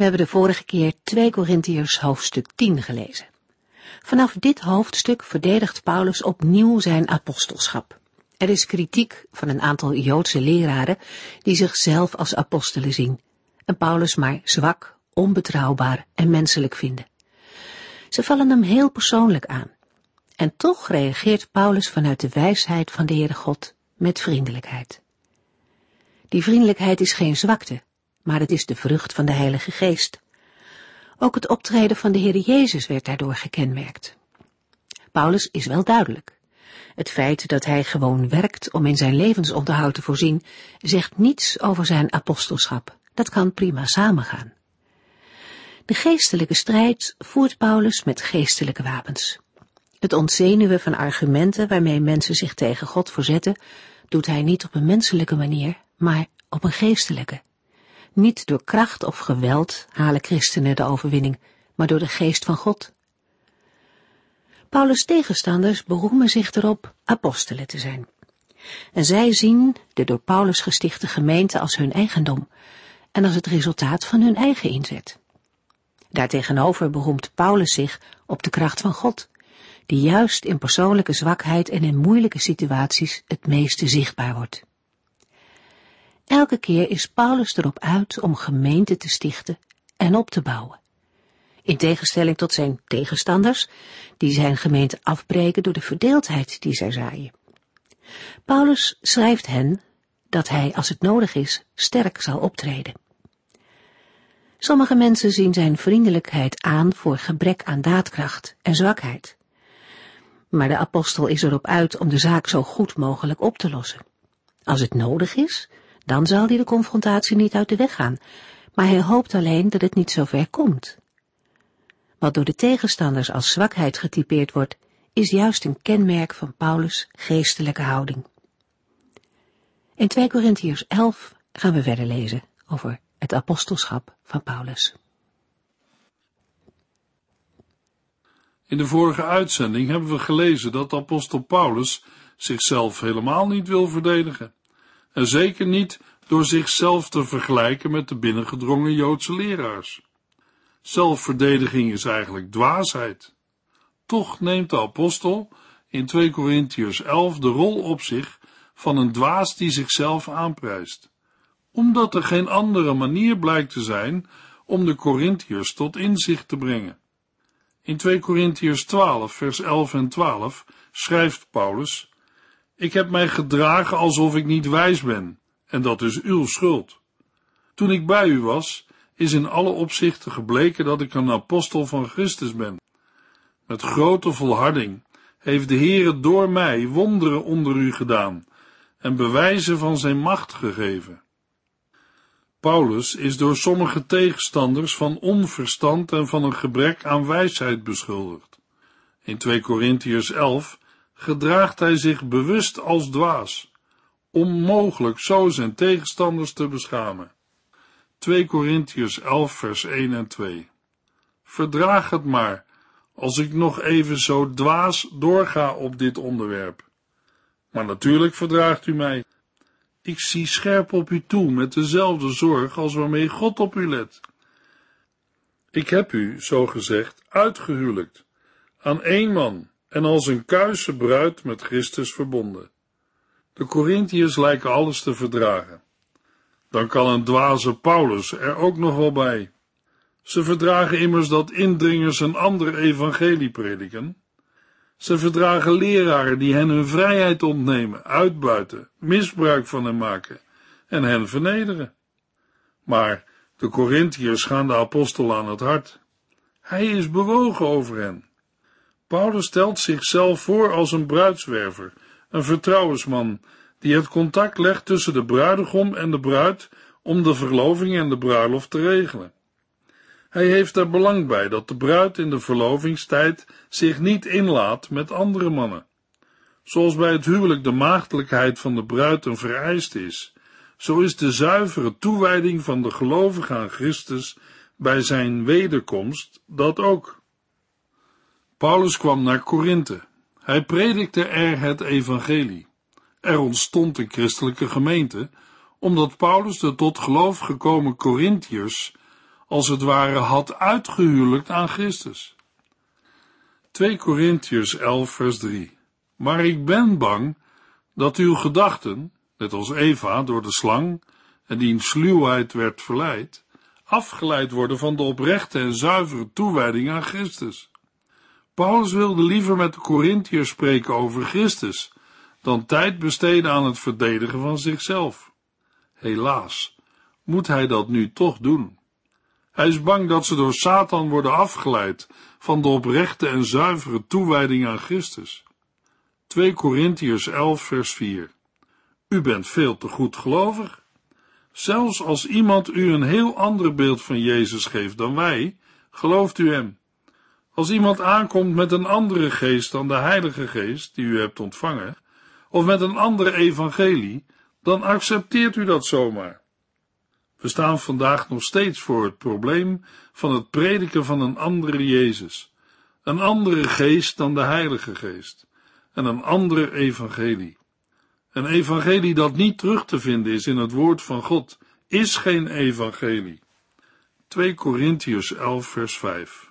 We hebben de vorige keer 2 Korintiërs hoofdstuk 10 gelezen. Vanaf dit hoofdstuk verdedigt Paulus opnieuw zijn apostelschap. Er is kritiek van een aantal Joodse leraren die zichzelf als apostelen zien en Paulus maar zwak, onbetrouwbaar en menselijk vinden. Ze vallen hem heel persoonlijk aan. En toch reageert Paulus vanuit de wijsheid van de Heere God met vriendelijkheid. Die vriendelijkheid is geen zwakte, maar het is de vrucht van de Heilige Geest. Ook het optreden van de Heer Jezus werd daardoor gekenmerkt. Paulus is wel duidelijk. Het feit dat hij gewoon werkt om in zijn levensonderhoud te voorzien, zegt niets over zijn apostelschap. Dat kan prima samengaan. De geestelijke strijd voert Paulus met geestelijke wapens. Het ontzenuwen van argumenten waarmee mensen zich tegen God verzetten, doet hij niet op een menselijke manier, maar op een geestelijke. Niet door kracht of geweld halen christenen de overwinning, maar door de geest van God. Paulus' tegenstanders beroemen zich erop apostelen te zijn. En zij zien de door Paulus gestichte gemeente als hun eigendom en als het resultaat van hun eigen inzet. Daartegenover beroemt Paulus zich op de kracht van God, die juist in persoonlijke zwakheid en in moeilijke situaties het meeste zichtbaar wordt. Elke keer is Paulus erop uit om gemeente te stichten en op te bouwen. In tegenstelling tot zijn tegenstanders, die zijn gemeente afbreken door de verdeeldheid die zij zaaien. Paulus schrijft hen dat hij, als het nodig is, sterk zal optreden. Sommige mensen zien zijn vriendelijkheid aan voor gebrek aan daadkracht en zwakheid. Maar de apostel is erop uit om de zaak zo goed mogelijk op te lossen. Als het nodig is, dan zal hij de confrontatie niet uit de weg gaan, maar hij hoopt alleen dat het niet zo ver komt. Wat door de tegenstanders als zwakheid getypeerd wordt, is juist een kenmerk van Paulus' geestelijke houding. In 2 Korintiërs 11 gaan we verder lezen over het apostelschap van Paulus. In de vorige uitzending hebben we gelezen dat apostel Paulus zichzelf helemaal niet wil verdedigen. En zeker niet door zichzelf te vergelijken met de binnengedrongen Joodse leraars. Zelfverdediging is eigenlijk dwaasheid. Toch neemt de apostel in 2 Korintiërs 11 de rol op zich van een dwaas die zichzelf aanprijst, omdat er geen andere manier blijkt te zijn om de Korintiërs tot inzicht te brengen. In 2 Korintiërs 12, vers 11 en 12 schrijft Paulus: Ik heb mij gedragen alsof ik niet wijs ben, en dat is uw schuld. Toen ik bij u was, is in alle opzichten gebleken dat ik een apostel van Christus ben. Met grote volharding heeft de Heere door mij wonderen onder u gedaan en bewijzen van zijn macht gegeven. Paulus is door sommige tegenstanders van onverstand en van een gebrek aan wijsheid beschuldigd. In 2 Korintiërs 11 gedraagt hij zich bewust als dwaas, onmogelijk zo zijn tegenstanders te beschamen. 2 Korintiërs 11 vers 1 en 2 Verdraag het maar, als ik nog even zo dwaas doorga op dit onderwerp. Maar natuurlijk verdraagt u mij. Ik zie scherp op u toe met dezelfde zorg als waarmee God op u let. Ik heb u, zo gezegd, uitgehuwelijkt, aan één man en als een kuise bruid met Christus verbonden. De Corinthiërs lijken alles te verdragen. Dan kan een dwaze Paulus er ook nog wel bij. Ze verdragen immers dat indringers een ander evangelie prediken. Ze verdragen leraren die hen hun vrijheid ontnemen, uitbuiten, misbruik van hen maken en hen vernederen. Maar de Corinthiërs gaan de apostel aan het hart. Hij is bewogen over hen. Paulus stelt zichzelf voor als een bruidswerver, een vertrouwensman, die het contact legt tussen de bruidegom en de bruid om de verloving en de bruiloft te regelen. Hij heeft er belang bij dat de bruid in de verlovingstijd zich niet inlaat met andere mannen. Zoals bij het huwelijk de maagdelijkheid van de bruid een vereiste is, zo is de zuivere toewijding van de gelovige aan Christus bij zijn wederkomst dat ook. Paulus kwam naar Korinthe. Hij predikte er het evangelie. Er ontstond een christelijke gemeente, omdat Paulus de tot geloof gekomen Corinthiërs als het ware had uitgehuwelijkt aan Christus. 2 Corinthiërs 11 vers 3 Maar ik ben bang dat uw gedachten, net als Eva door de slang en die sluwheid werd verleid, afgeleid worden van de oprechte en zuivere toewijding aan Christus. Paulus wilde liever met de Corinthiërs spreken over Christus, dan tijd besteden aan het verdedigen van zichzelf. Helaas moet hij dat nu toch doen. Hij is bang dat ze door Satan worden afgeleid van de oprechte en zuivere toewijding aan Christus. 2 Korintiërs 11 vers 4 U bent veel te goed gelovig. Zelfs als iemand u een heel ander beeld van Jezus geeft dan wij, gelooft u hem. Als iemand aankomt met een andere geest dan de Heilige Geest die u hebt ontvangen, of met een andere evangelie, dan accepteert u dat zomaar. We staan vandaag nog steeds voor het probleem van het prediken van een andere Jezus, een andere geest dan de Heilige Geest, en een andere evangelie. Een evangelie dat niet terug te vinden is in het woord van God, is geen evangelie. 2 Korintiërs 11 vers 5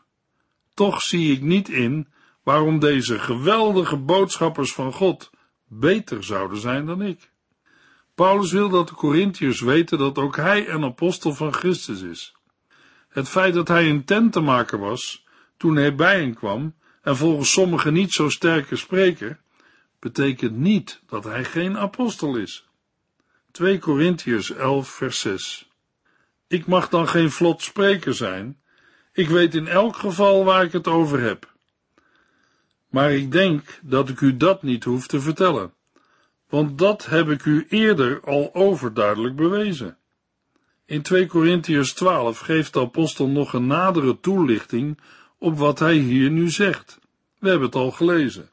Toch zie ik niet in waarom deze geweldige boodschappers van God beter zouden zijn dan ik. Paulus wil dat de Corinthiërs weten dat ook hij een apostel van Christus is. Het feit dat hij een tentenmaker was toen hij bij hen kwam, en volgens sommigen niet zo sterke spreker, betekent niet dat hij geen apostel is. 2 Corinthiërs 11 vers 6 Ik mag dan geen vlot spreker zijn, ik weet in elk geval waar ik het over heb. Maar ik denk dat ik u dat niet hoef te vertellen want dat heb ik u eerder al overduidelijk bewezen. In 2 Korintiërs 12 geeft de apostel nog een nadere toelichting op wat hij hier nu zegt. We hebben het al gelezen.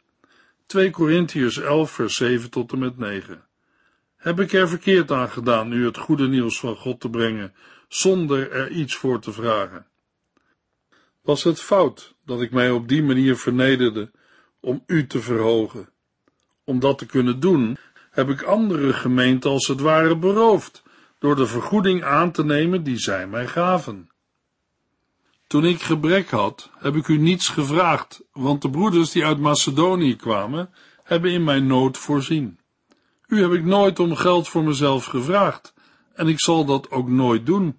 2 Korintiërs 11 vers 7 tot en met 9. Heb ik er verkeerd aan gedaan u het goede nieuws van God te brengen, zonder er iets voor te vragen? Was het fout dat ik mij op die manier vernederde om u te verhogen? Om dat te kunnen doen, heb ik andere gemeenten als het ware beroofd, door de vergoeding aan te nemen die zij mij gaven. Toen ik gebrek had, heb ik u niets gevraagd, want de broeders die uit Macedonië kwamen, hebben in mijn nood voorzien. U heb ik nooit om geld voor mezelf gevraagd, en ik zal dat ook nooit doen.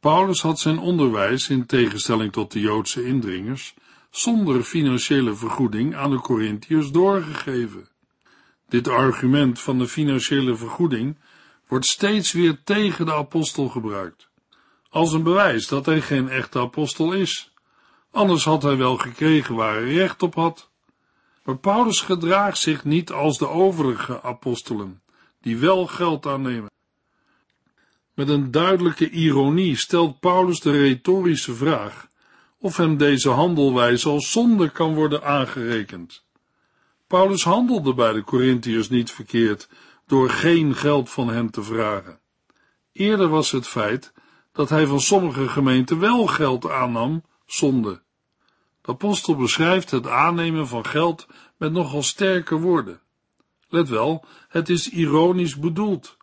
Paulus had zijn onderwijs, in tegenstelling tot de Joodse indringers, zonder financiële vergoeding aan de Corinthiërs doorgegeven. Dit argument van de financiële vergoeding wordt steeds weer tegen de apostel gebruikt, als een bewijs dat hij geen echte apostel is. Anders had hij wel gekregen waar hij recht op had. Maar Paulus gedraagt zich niet als de overige apostelen, die wel geld aannemen. Met een duidelijke ironie stelt Paulus de retorische vraag of hem deze handelwijze als zonde kan worden aangerekend. Paulus handelde bij de Corinthiërs niet verkeerd door geen geld van hen te vragen. Eerder was het feit dat hij van sommige gemeenten wel geld aannam, zonde. De apostel beschrijft het aannemen van geld met nogal sterke woorden. Let wel, het is ironisch bedoeld.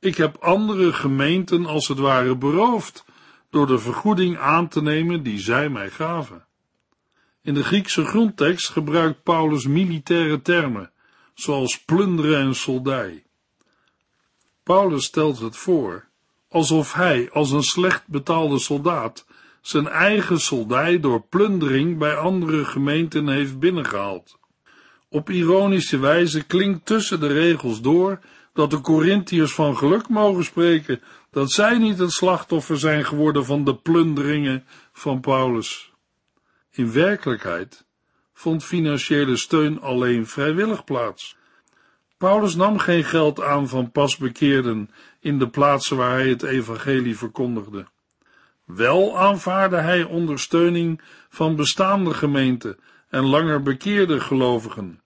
Ik heb andere gemeenten als het ware beroofd door de vergoeding aan te nemen die zij mij gaven. In de Griekse grondtekst gebruikt Paulus militaire termen, zoals plunderen en soldij. Paulus stelt het voor alsof hij, als een slecht betaalde soldaat, zijn eigen soldij door plundering bij andere gemeenten heeft binnengehaald. Op ironische wijze klinkt tussen de regels door dat de Corinthiërs van geluk mogen spreken dat zij niet het slachtoffer zijn geworden van de plunderingen van Paulus. In werkelijkheid vond financiële steun alleen vrijwillig plaats. Paulus nam geen geld aan van pasbekeerden in de plaatsen waar hij het evangelie verkondigde. Wel aanvaarde hij ondersteuning van bestaande gemeenten en langer bekeerde gelovigen,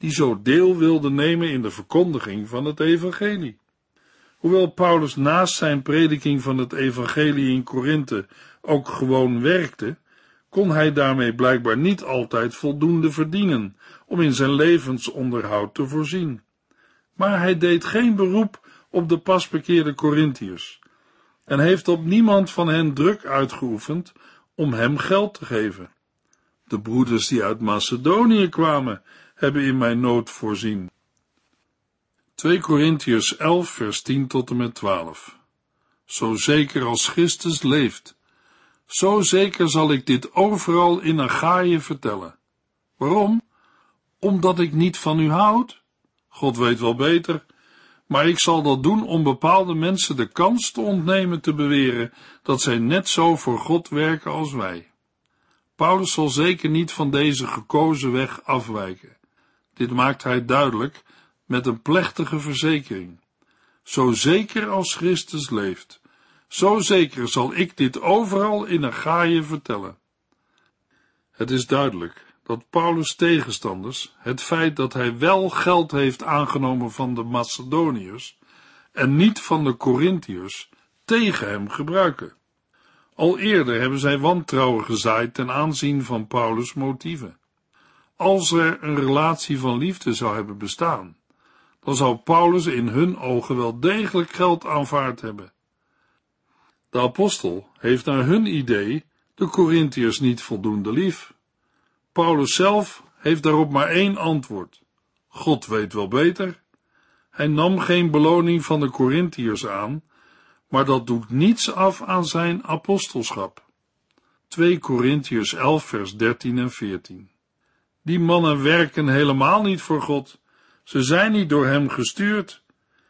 die zo deel wilden nemen in de verkondiging van het evangelie. Hoewel Paulus naast zijn prediking van het evangelie in Korinthe ook gewoon werkte, kon hij daarmee blijkbaar niet altijd voldoende verdienen om in zijn levensonderhoud te voorzien. Maar hij deed geen beroep op de pasbekeerde Corinthiërs en heeft op niemand van hen druk uitgeoefend om hem geld te geven. De broeders die uit Macedonië kwamen, hebben in mijn nood voorzien. 2 Corinthiërs 11 vers 10 tot en met 12 Zo zeker als Christus leeft, zo zeker zal ik dit overal in Achaïe vertellen. Waarom? Omdat ik niet van u houd? God weet wel beter, maar ik zal dat doen om bepaalde mensen de kans te ontnemen te beweren dat zij net zo voor God werken als wij. Paulus zal zeker niet van deze gekozen weg afwijken. Dit maakt hij duidelijk met een plechtige verzekering. Zo zeker als Christus leeft, zo zeker zal ik dit overal in Achaïe vertellen. Het is duidelijk dat Paulus' tegenstanders het feit dat hij wel geld heeft aangenomen van de Macedoniërs en niet van de Corinthiërs tegen hem gebruiken. Al eerder hebben zij wantrouwen gezaaid ten aanzien van Paulus' motieven. Als er een relatie van liefde zou hebben bestaan, dan zou Paulus in hun ogen wel degelijk geld aanvaard hebben. De apostel heeft naar hun idee de Corinthiërs niet voldoende lief. Paulus zelf heeft daarop maar één antwoord. God weet wel beter. Hij nam geen beloning van de Corinthiërs aan, maar dat doet niets af aan zijn apostelschap. 2 Corinthiërs 11 vers 13 en 14 Die mannen werken helemaal niet voor God. Ze zijn niet door hem gestuurd.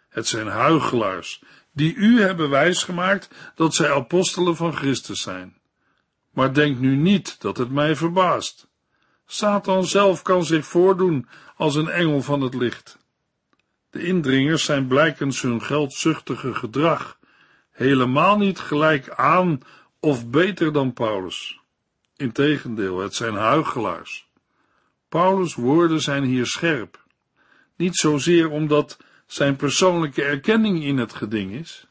Het zijn huigelaars, die u hebben wijsgemaakt dat zij apostelen van Christus zijn. Maar denk nu niet dat het mij verbaast. Satan zelf kan zich voordoen als een engel van het licht. De indringers zijn blijkens hun geldzuchtige gedrag helemaal niet gelijk aan of beter dan Paulus. Integendeel, het zijn huigelaars. Paulus' woorden zijn hier scherp. Niet zozeer omdat zijn persoonlijke erkenning in het geding is,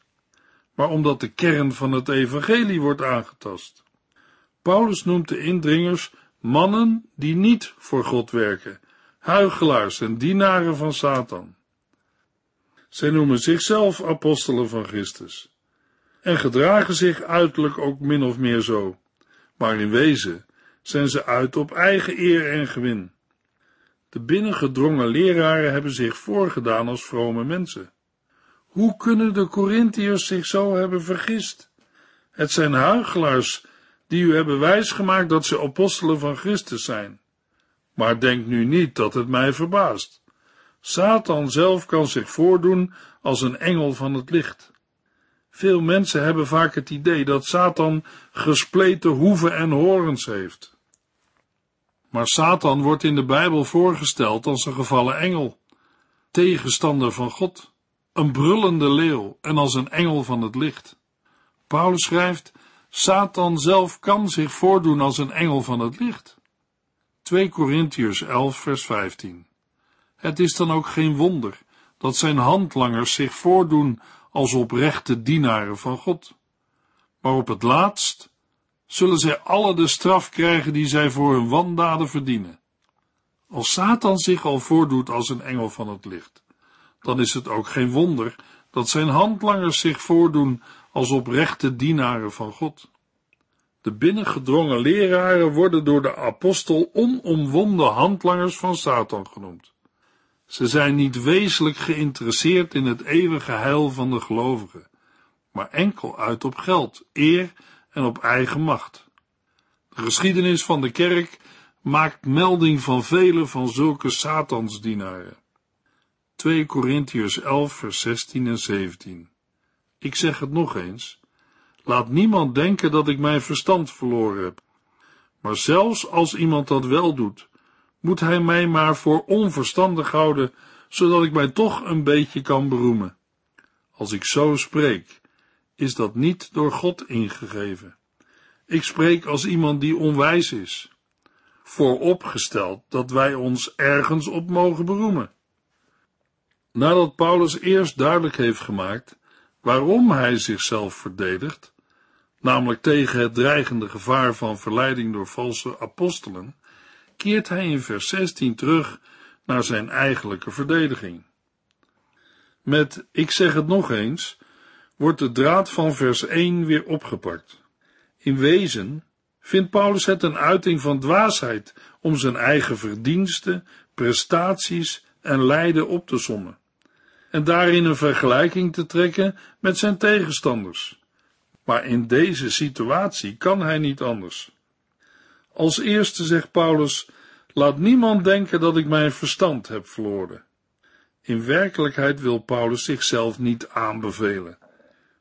maar omdat de kern van het evangelie wordt aangetast. Paulus noemt de indringers mannen die niet voor God werken, huigelaars en dienaren van Satan. Zij noemen zichzelf apostelen van Christus en gedragen zich uiterlijk ook min of meer zo, maar in wezen zijn ze uit op eigen eer en gewin. De binnengedrongen leraren hebben zich voorgedaan als vrome mensen. Hoe kunnen de Corinthiërs zich zo hebben vergist? Het zijn huigelaars die u hebben wijsgemaakt dat ze apostelen van Christus zijn. Maar denk nu niet dat het mij verbaast. Satan zelf kan zich voordoen als een engel van het licht. Veel mensen hebben vaak het idee dat Satan gespleten hoeven en horens heeft. Maar Satan wordt in de Bijbel voorgesteld als een gevallen engel, tegenstander van God, een brullende leeuw en als een engel van het licht. Paulus schrijft, Satan zelf kan zich voordoen als een engel van het licht. 2 Korintiërs 11 vers 15 Het is dan ook geen wonder dat zijn handlangers zich voordoen als oprechte dienaren van God. Maar op het laatst zullen zij alle de straf krijgen die zij voor hun wandaden verdienen. Als Satan zich al voordoet als een engel van het licht, dan is het ook geen wonder dat zijn handlangers zich voordoen als oprechte dienaren van God. De binnengedrongen leraren worden door de apostel onomwonden handlangers van Satan genoemd. Ze zijn niet wezenlijk geïnteresseerd in het eeuwige heil van de gelovigen, maar enkel uit op geld, eer en op eigen macht. De geschiedenis van de kerk maakt melding van vele van zulke satansdienaren. 2 Korintiërs 11 vers 16 en 17 Ik zeg het nog eens, laat niemand denken dat ik mijn verstand verloren heb. Maar zelfs als iemand dat wel doet, moet hij mij maar voor onverstandig houden, zodat ik mij toch een beetje kan beroemen. Als ik zo spreek, is dat niet door God ingegeven. Ik spreek als iemand die onwijs is, vooropgesteld dat wij ons ergens op mogen beroemen. Nadat Paulus eerst duidelijk heeft gemaakt waarom hij zichzelf verdedigt, namelijk tegen het dreigende gevaar van verleiding door valse apostelen, keert hij in vers 16 terug naar zijn eigenlijke verdediging. Met ik zeg het nog eens, wordt de draad van vers 1 weer opgepakt. In wezen vindt Paulus het een uiting van dwaasheid om zijn eigen verdiensten, prestaties en lijden op te sommen en daarin een vergelijking te trekken met zijn tegenstanders. Maar in deze situatie kan hij niet anders. Als eerste zegt Paulus: Laat niemand denken dat ik mijn verstand heb verloren. In werkelijkheid wil Paulus zichzelf niet aanbevelen.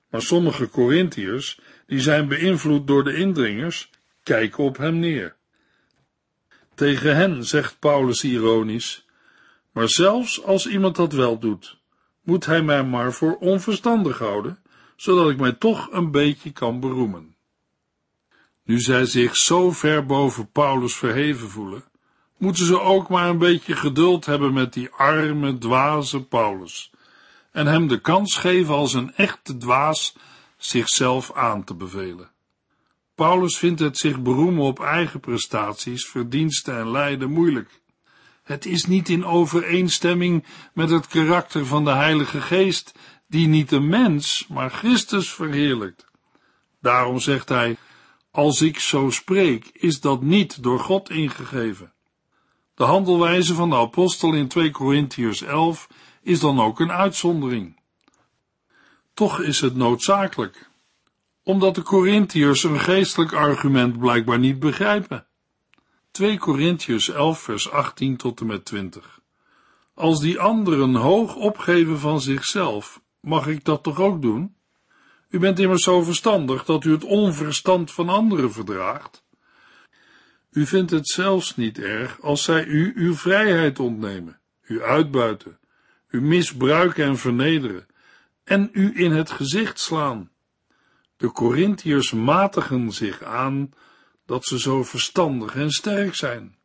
Maar sommige Corinthiërs, die zijn beïnvloed door de indringers, kijken op hem neer. Tegen hen zegt Paulus ironisch: Maar zelfs als iemand dat wel doet, moet hij mij maar voor onverstandig houden, zodat ik mij toch een beetje kan beroemen. Nu zij zich zo ver boven Paulus verheven voelen, moeten ze ook maar een beetje geduld hebben met die arme, dwaze Paulus, en hem de kans geven als een echte dwaas zichzelf aan te bevelen. Paulus vindt het zich beroemen op eigen prestaties, verdiensten en lijden moeilijk. Het is niet in overeenstemming met het karakter van de Heilige Geest, die niet de mens, maar Christus verheerlijkt. Daarom zegt hij, als ik zo spreek, is dat niet door God ingegeven. De handelwijze van de apostel in 2 Korintiërs 11 is dan ook een uitzondering. Toch is het noodzakelijk, omdat de Korintiërs een geestelijk argument blijkbaar niet begrijpen. 2 Korintiërs 11 vers 18 tot en met 20. Als die anderen hoog opgeven van zichzelf, mag ik dat toch ook doen? U bent immers zo verstandig dat u het onverstand van anderen verdraagt. U vindt het zelfs niet erg als zij u uw vrijheid ontnemen, u uitbuiten, u misbruiken en vernederen, en u in het gezicht slaan. De Corinthiërs matigen zich aan dat ze zo verstandig en sterk zijn.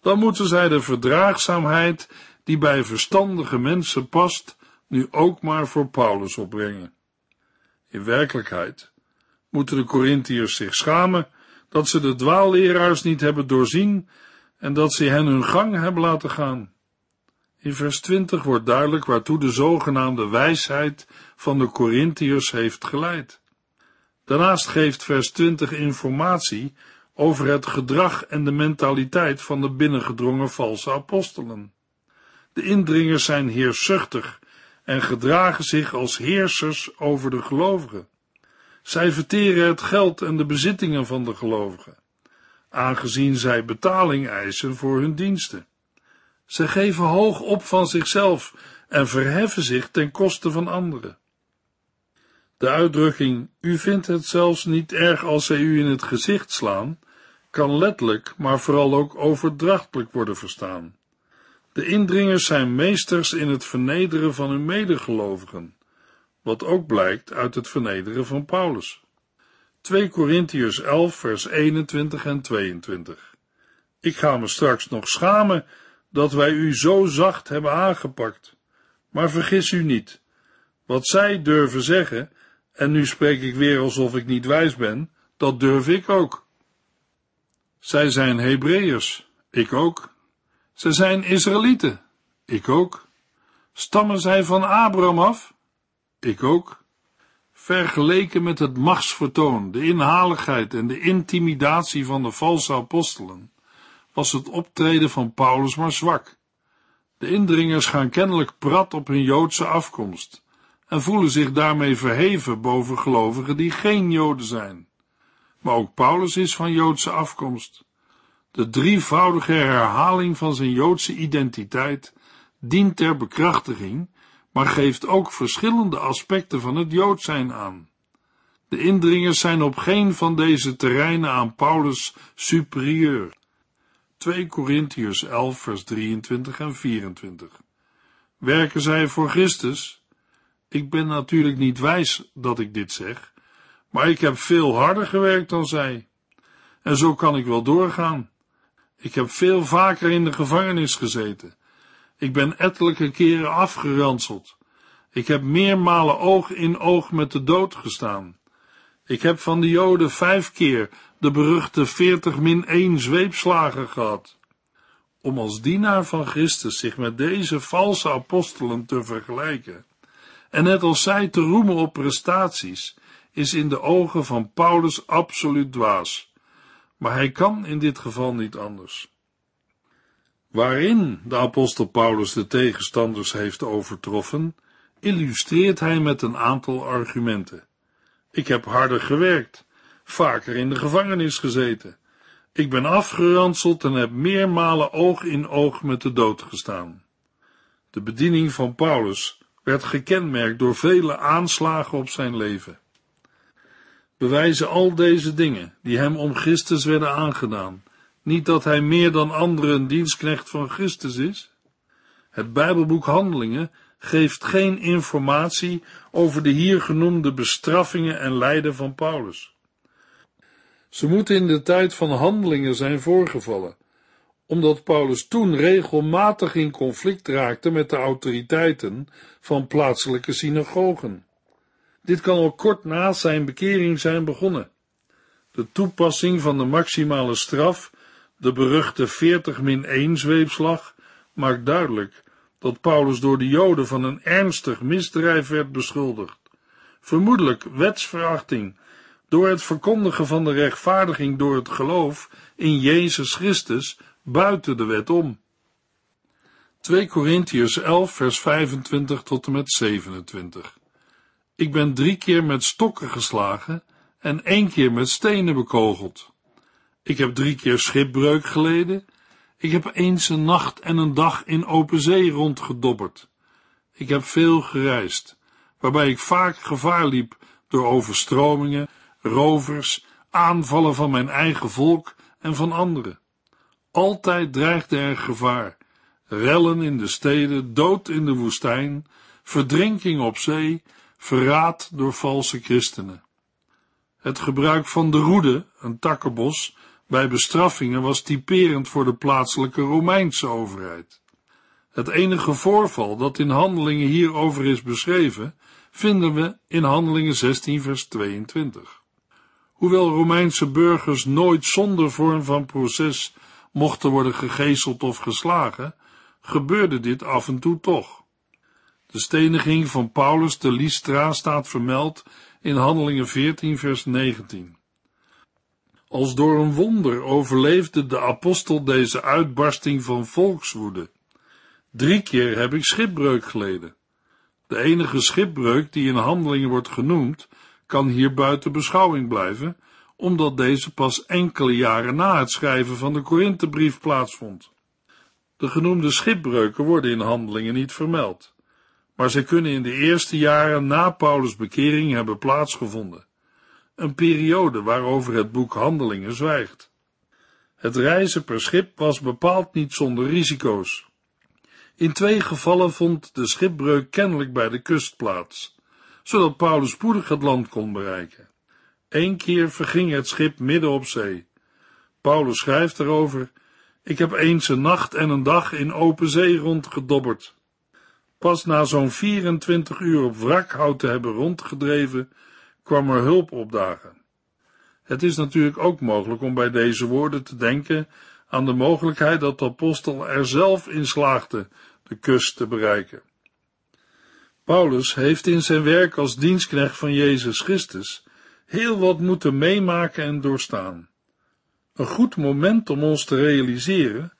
Dan moeten zij de verdraagzaamheid die bij verstandige mensen past, nu ook maar voor Paulus opbrengen. In werkelijkheid moeten de Corinthiërs zich schamen dat ze de dwaalleraars niet hebben doorzien en dat ze hen hun gang hebben laten gaan. In vers 20 wordt duidelijk waartoe de zogenaamde wijsheid van de Corinthiërs heeft geleid. Daarnaast geeft vers 20 informatie over het gedrag en de mentaliteit van de binnengedrongen valse apostelen. De indringers zijn heerszuchtig en gedragen zich als heersers over de gelovigen. Zij verteren het geld en de bezittingen van de gelovigen, aangezien zij betaling eisen voor hun diensten. Zij geven hoog op van zichzelf en verheffen zich ten koste van anderen. De uitdrukking, u vindt het zelfs niet erg als zij u in het gezicht slaan, kan letterlijk, maar vooral ook overdrachtelijk worden verstaan. De indringers zijn meesters in het vernederen van hun medegelovigen, wat ook blijkt uit het vernederen van Paulus. 2 Korintiërs 11 vers 21 en 22 Ik ga me straks nog schamen dat wij u zo zacht hebben aangepakt. Maar vergis u niet, wat zij durven zeggen, en nu spreek ik weer alsof ik niet wijs ben, dat durf ik ook. Zij zijn Hebreeërs, ik ook. Zij zijn Israëlieten, ik ook. Stammen zij van Abraham af? Ik ook. Vergeleken met het machtsvertoon, de inhaligheid en de intimidatie van de valse apostelen, was het optreden van Paulus maar zwak. De indringers gaan kennelijk prat op hun Joodse afkomst en voelen zich daarmee verheven boven gelovigen die geen Joden zijn. Maar ook Paulus is van Joodse afkomst. De drievoudige herhaling van zijn Joodse identiteit dient ter bekrachtiging, maar geeft ook verschillende aspecten van het Jood zijn aan. De indringers zijn op geen van deze terreinen aan Paulus superieur. 2 Korintiërs 11 vers 23 en 24. Werken zij voor Christus? Ik ben natuurlijk niet wijs dat ik dit zeg, maar ik heb veel harder gewerkt dan zij. En zo kan ik wel doorgaan. Ik heb veel vaker in de gevangenis gezeten. Ik ben ettelijke keren afgeranseld. Ik heb meermalen oog in oog met de dood gestaan. Ik heb van de Joden vijf keer de beruchte veertig min één zweepslagen gehad. Om als dienaar van Christus zich met deze valse apostelen te vergelijken en net als zij te roemen op prestaties, is in de ogen van Paulus absoluut dwaas. Maar hij kan in dit geval niet anders. Waarin de apostel Paulus de tegenstanders heeft overtroffen, illustreert hij met een aantal argumenten. Ik heb harder gewerkt, vaker in de gevangenis gezeten. Ik ben afgeranseld en heb meermalen oog in oog met de dood gestaan. De bediening van Paulus werd gekenmerkt door vele aanslagen op zijn leven. Bewijzen al deze dingen, die hem om Christus werden aangedaan, niet dat hij meer dan anderen een dienstknecht van Christus is? Het Bijbelboek Handelingen geeft geen informatie over de hier genoemde bestraffingen en lijden van Paulus. Ze moeten in de tijd van handelingen zijn voorgevallen, omdat Paulus toen regelmatig in conflict raakte met de autoriteiten van plaatselijke synagogen. Dit kan al kort na zijn bekering zijn begonnen. De toepassing van de maximale straf, de beruchte 40 min 1 zweepslag, maakt duidelijk dat Paulus door de Joden van een ernstig misdrijf werd beschuldigd. Vermoedelijk wetsverachting, door het verkondigen van de rechtvaardiging door het geloof in Jezus Christus buiten de wet om. 2 Korintiërs 11 vers 25 tot en met 27 Ik ben drie keer met stokken geslagen en één keer met stenen bekogeld. Ik heb drie keer schipbreuk geleden ik heb eens een nacht en een dag in open zee rondgedobberd. Ik heb veel gereisd, waarbij ik vaak gevaar liep door overstromingen, rovers, aanvallen van mijn eigen volk en van anderen. Altijd dreigde er gevaar, rellen in de steden, dood in de woestijn, verdrinking op zee, verraad door valse christenen. Het gebruik van de roede, een takkenbos, bij bestraffingen was typerend voor de plaatselijke Romeinse overheid. Het enige voorval dat in handelingen hierover is beschreven, vinden we in handelingen 16 vers 22. Hoewel Romeinse burgers nooit zonder vorm van proces mochten worden gegezeld of geslagen, gebeurde dit af en toe toch. De steniging van Paulus de Lystra staat vermeld in handelingen 14 vers 19. Als door een wonder overleefde de apostel deze uitbarsting van volkswoede. Drie keer heb ik schipbreuk geleden. De enige schipbreuk die in handelingen wordt genoemd, kan hier buiten beschouwing blijven, omdat deze pas enkele jaren na het schrijven van de Korinthebrief plaatsvond. De genoemde schipbreuken worden in handelingen niet vermeld, maar zij kunnen in de eerste jaren na Paulus' bekering hebben plaatsgevonden een periode waarover het boek Handelingen zwijgt. Het reizen per schip was bepaald niet zonder risico's. In twee gevallen vond de schipbreuk kennelijk bij de kust plaats, zodat Paulus spoedig het land kon bereiken. Eén keer verging het schip midden op zee. Paulus schrijft erover: Ik heb eens een nacht en een dag in open zee rondgedobberd. Pas na zo'n 24 uur op wrakhout te hebben rondgedreven, kwam er hulp opdagen. Het is natuurlijk ook mogelijk om bij deze woorden te denken aan de mogelijkheid dat de apostel er zelf in slaagde de kust te bereiken. Paulus heeft in zijn werk als dienstknecht van Jezus Christus heel wat moeten meemaken en doorstaan. Een goed moment om ons te realiseren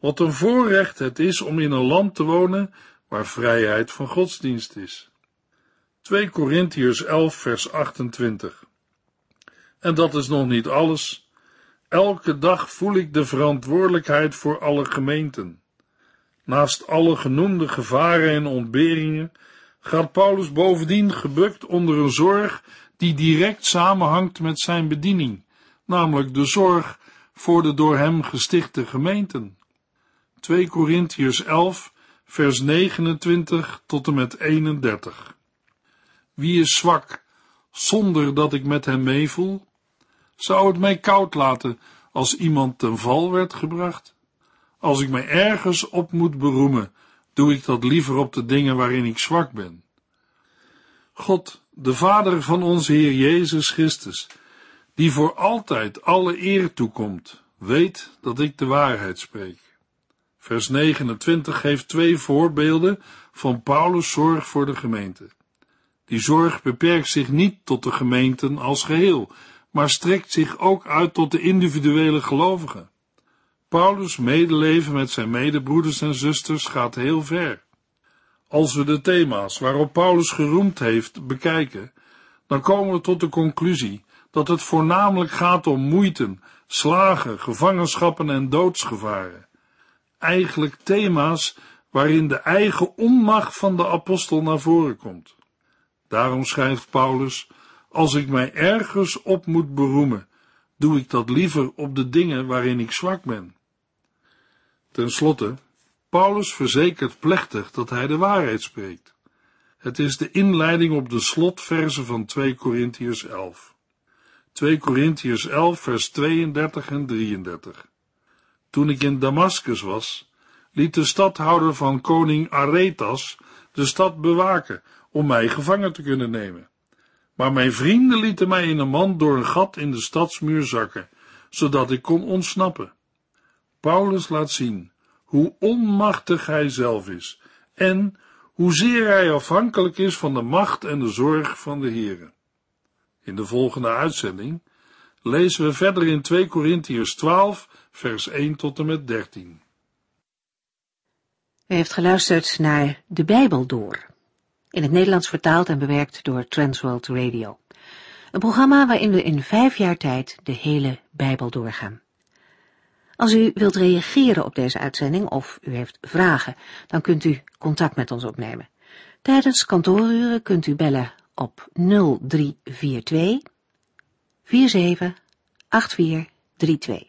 wat een voorrecht het is om in een land te wonen waar vrijheid van godsdienst is. 2 Korintiërs 11 vers 28 En dat is nog niet alles. Elke dag voel ik de verantwoordelijkheid voor alle gemeenten. Naast alle genoemde gevaren en ontberingen gaat Paulus bovendien gebukt onder een zorg die direct samenhangt met zijn bediening, namelijk de zorg voor de door hem gestichte gemeenten. 2 Korintiërs 11 vers 29 tot en met 31 wie is zwak, zonder dat ik met hem meevoel? Zou het mij koud laten als iemand ten val werd gebracht? Als ik mij ergens op moet beroemen, doe ik dat liever op de dingen waarin ik zwak ben. God, de Vader van onze Heer Jezus Christus, die voor altijd alle eer toekomt, weet dat ik de waarheid spreek. Vers 29 geeft twee voorbeelden van Paulus' zorg voor de gemeente. Die zorg beperkt zich niet tot de gemeenten als geheel, maar strekt zich ook uit tot de individuele gelovigen. Paulus' medeleven met zijn medebroeders en zusters gaat heel ver. Als we de thema's waarop Paulus geroemd heeft bekijken, dan komen we tot de conclusie dat het voornamelijk gaat om moeiten, slagen, gevangenschappen en doodsgevaren. Eigenlijk thema's waarin de eigen onmacht van de apostel naar voren komt. Daarom schrijft Paulus, als ik mij ergens op moet beroemen, doe ik dat liever op de dingen waarin ik zwak ben. Ten slotte, Paulus verzekert plechtig dat hij de waarheid spreekt. Het is de inleiding op de slotverse van 2 Korintiërs 11. 2 Korintiërs 11 vers 32 en 33. Toen ik in Damaskus was, liet de stadhouder van koning Aretas de stad bewaken om mij gevangen te kunnen nemen. Maar mijn vrienden lieten mij in een mand door een gat in de stadsmuur zakken, zodat ik kon ontsnappen. Paulus laat zien hoe onmachtig hij zelf is en hoezeer hij afhankelijk is van de macht en de zorg van de Heere. In de volgende uitzending lezen we verder in 2 Korintiërs 12, vers 1 tot en met 13. U heeft geluisterd naar De Bijbel Door, in het Nederlands vertaald en bewerkt door Transworld Radio. Een programma waarin we in vijf jaar tijd de hele Bijbel doorgaan. Als u wilt reageren op deze uitzending of u heeft vragen, dan kunt u contact met ons opnemen. Tijdens kantooruren kunt u bellen op 0342 47 8432.